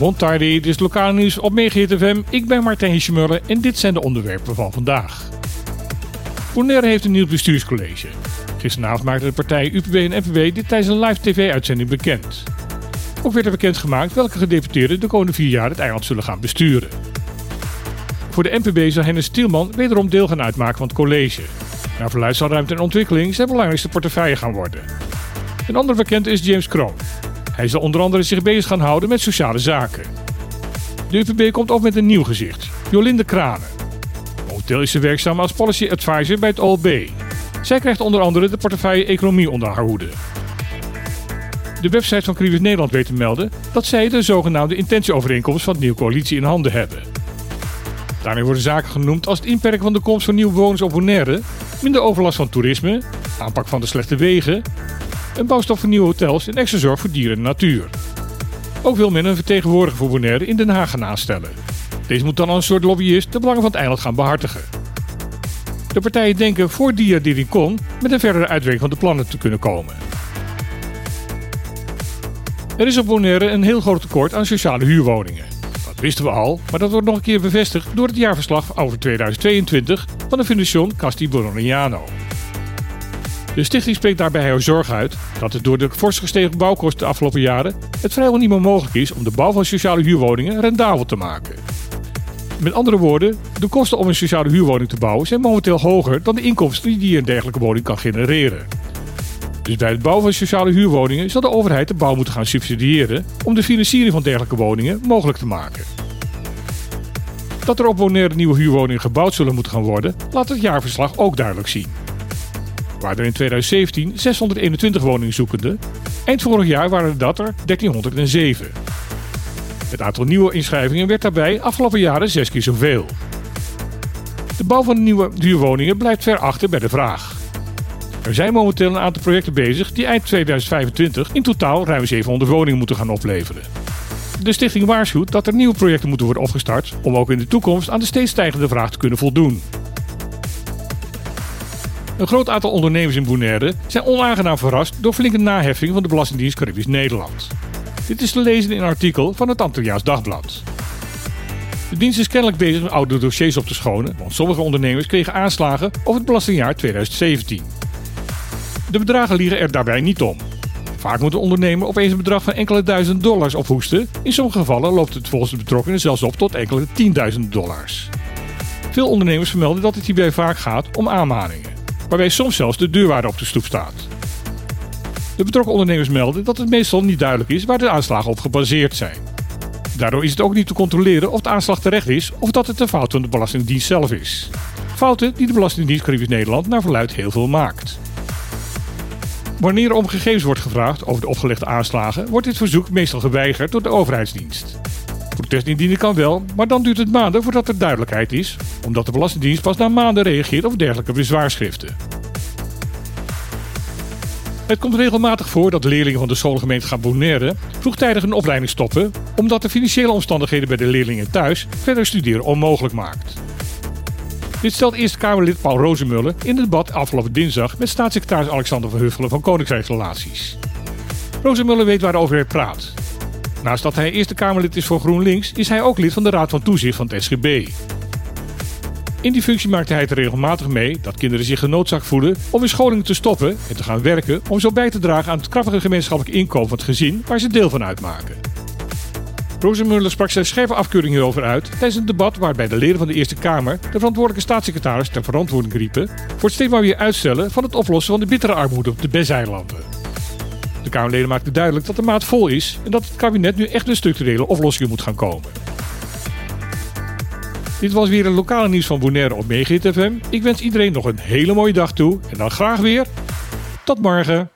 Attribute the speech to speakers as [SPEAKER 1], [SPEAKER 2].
[SPEAKER 1] Montardi, dit is lokaal nieuws op Megahit FM. Ik ben Martijn Schmuller en dit zijn de onderwerpen van vandaag. Bonaire heeft een nieuw bestuurscollege. Gisteravond maakte de partij UPB en NPB dit tijdens een live tv-uitzending bekend. Ook werd er bekendgemaakt welke gedeputeerden de komende vier jaar het eiland zullen gaan besturen. Voor de NPB zal Hennis Stielman wederom deel gaan uitmaken van het college. Naar verluidt zal ruimte en ontwikkeling zijn belangrijkste portefeuille gaan worden. Een ander bekend is James Kroon. Hij zal onder andere zich bezig gaan houden met sociale zaken. De UPB komt ook met een nieuw gezicht, Jolinde Kranen. Momenteel is ze werkzaam als policy advisor bij het OLB. Zij krijgt onder andere de portefeuille economie onder haar hoede. De website van Crisis Nederland weet te melden dat zij de zogenaamde intentieovereenkomst van de nieuwe coalitie in handen hebben. Daarmee worden zaken genoemd als het inperken van de komst van nieuwe bewoners op Bonaire, minder overlast van toerisme, aanpak van de slechte wegen, een bouwstof voor nieuwe hotels en extra zorg voor dieren en natuur. Ook wil men een vertegenwoordiger voor Bonaire in Den Haag gaan aanstellen. Deze moet dan als een soort lobbyist de belangen van het eiland gaan behartigen. De partijen denken voor Dia Diricon met een verdere uitwerking van de plannen te kunnen komen. Er is op Bonaire een heel groot tekort aan sociale huurwoningen. Dat wisten we al, maar dat wordt nog een keer bevestigd door het jaarverslag over 2022 van de Fundación Casti Boroniano. De stichting spreekt daarbij heel zorg uit dat het door de fors gestegen bouwkosten de afgelopen jaren het vrijwel niet meer mogelijk is om de bouw van sociale huurwoningen rendabel te maken. Met andere woorden, de kosten om een sociale huurwoning te bouwen zijn momenteel hoger dan de inkomsten die een dergelijke woning kan genereren. Dus bij het bouwen van sociale huurwoningen zal de overheid de bouw moeten gaan subsidiëren om de financiering van dergelijke woningen mogelijk te maken. Dat er op Bonaire nieuwe huurwoningen gebouwd zullen moeten gaan worden, laat het jaarverslag ook duidelijk zien. Waar er in 2017 621 woningen zoekenden, eind vorig jaar waren dat er 1307. Het aantal nieuwe inschrijvingen werd daarbij afgelopen jaren zes keer zoveel. De bouw van nieuwe huurwoningen blijft ver achter bij de vraag. Er zijn momenteel een aantal projecten bezig die eind 2025 in totaal ruim 700 woningen moeten gaan opleveren. De stichting waarschuwt dat er nieuwe projecten moeten worden opgestart om ook in de toekomst aan de steeds stijgende vraag te kunnen voldoen. Een groot aantal ondernemers in Bonaire zijn onaangenaam verrast door flinke naheffing van de Belastingdienst Caribisch Nederland. Dit is te lezen in een artikel van het Antilliaans Dagblad. De dienst is kennelijk bezig met oude dossiers op te schonen, want sommige ondernemers kregen aanslagen over het belastingjaar 2017. De bedragen liegen er daarbij niet om. Vaak moet de ondernemer opeens een bedrag van enkele duizend dollars ophoesten. In sommige gevallen loopt het volgens de betrokkenen zelfs op tot enkele tienduizend dollars. Veel ondernemers vermelden dat het hierbij vaak gaat om aanmaningen, waarbij soms zelfs de deurwaarde op de stoep staat. De betrokken ondernemers melden dat het meestal niet duidelijk is waar de aanslagen op gebaseerd zijn. Daardoor is het ook niet te controleren of de aanslag terecht is of dat het een fout van de Belastingdienst zelf is. Fouten die de Belastingdienst Caribisch Nederland naar verluid heel veel maakt. Wanneer er om gegevens wordt gevraagd over de opgelegde aanslagen, wordt dit verzoek meestal geweigerd door de overheidsdienst. Protest indienen kan wel, maar dan duurt het maanden voordat er duidelijkheid is, omdat de Belastingdienst pas na maanden reageert op dergelijke bezwaarschriften. Het komt regelmatig voor dat leerlingen van de schoolgemeenschap Bonaire vroegtijdig een opleiding stoppen, omdat de financiële omstandigheden bij de leerlingen thuis verder studeren onmogelijk maakt. Dit stelt Eerste Kamerlid Paul Rozemuller in het debat afgelopen dinsdag met staatssecretaris Alexander van Huffelen van Koninkrijksrelaties. Rozemuller weet waarover hij praat. Naast dat hij Eerste Kamerlid is voor GroenLinks, is hij ook lid van de Raad van Toezicht van het SGB. In die functie maakte hij het regelmatig mee dat kinderen zich genoodzaakt voelen om in scholing te stoppen en te gaan werken om zo bij te dragen aan het krachtige gemeenschappelijk inkomen van het gezin waar ze deel van uitmaken. Rozenmuller sprak zijn scherpe afkeuring hierover uit tijdens een debat waarbij de leden van de Eerste Kamer de verantwoordelijke staatssecretaris ter verantwoording riepen voor het steeds maar weer uitstellen van het oplossen van de bittere armoede op de BES-eilanden. De Kamerleden maakten duidelijk dat de maat vol is en dat het kabinet nu echt een structurele oplossingen moet gaan komen. Dit was weer een lokale nieuws van Bonaire op Megahit FM. Ik wens iedereen nog een hele mooie dag toe en dan graag weer. Tot morgen.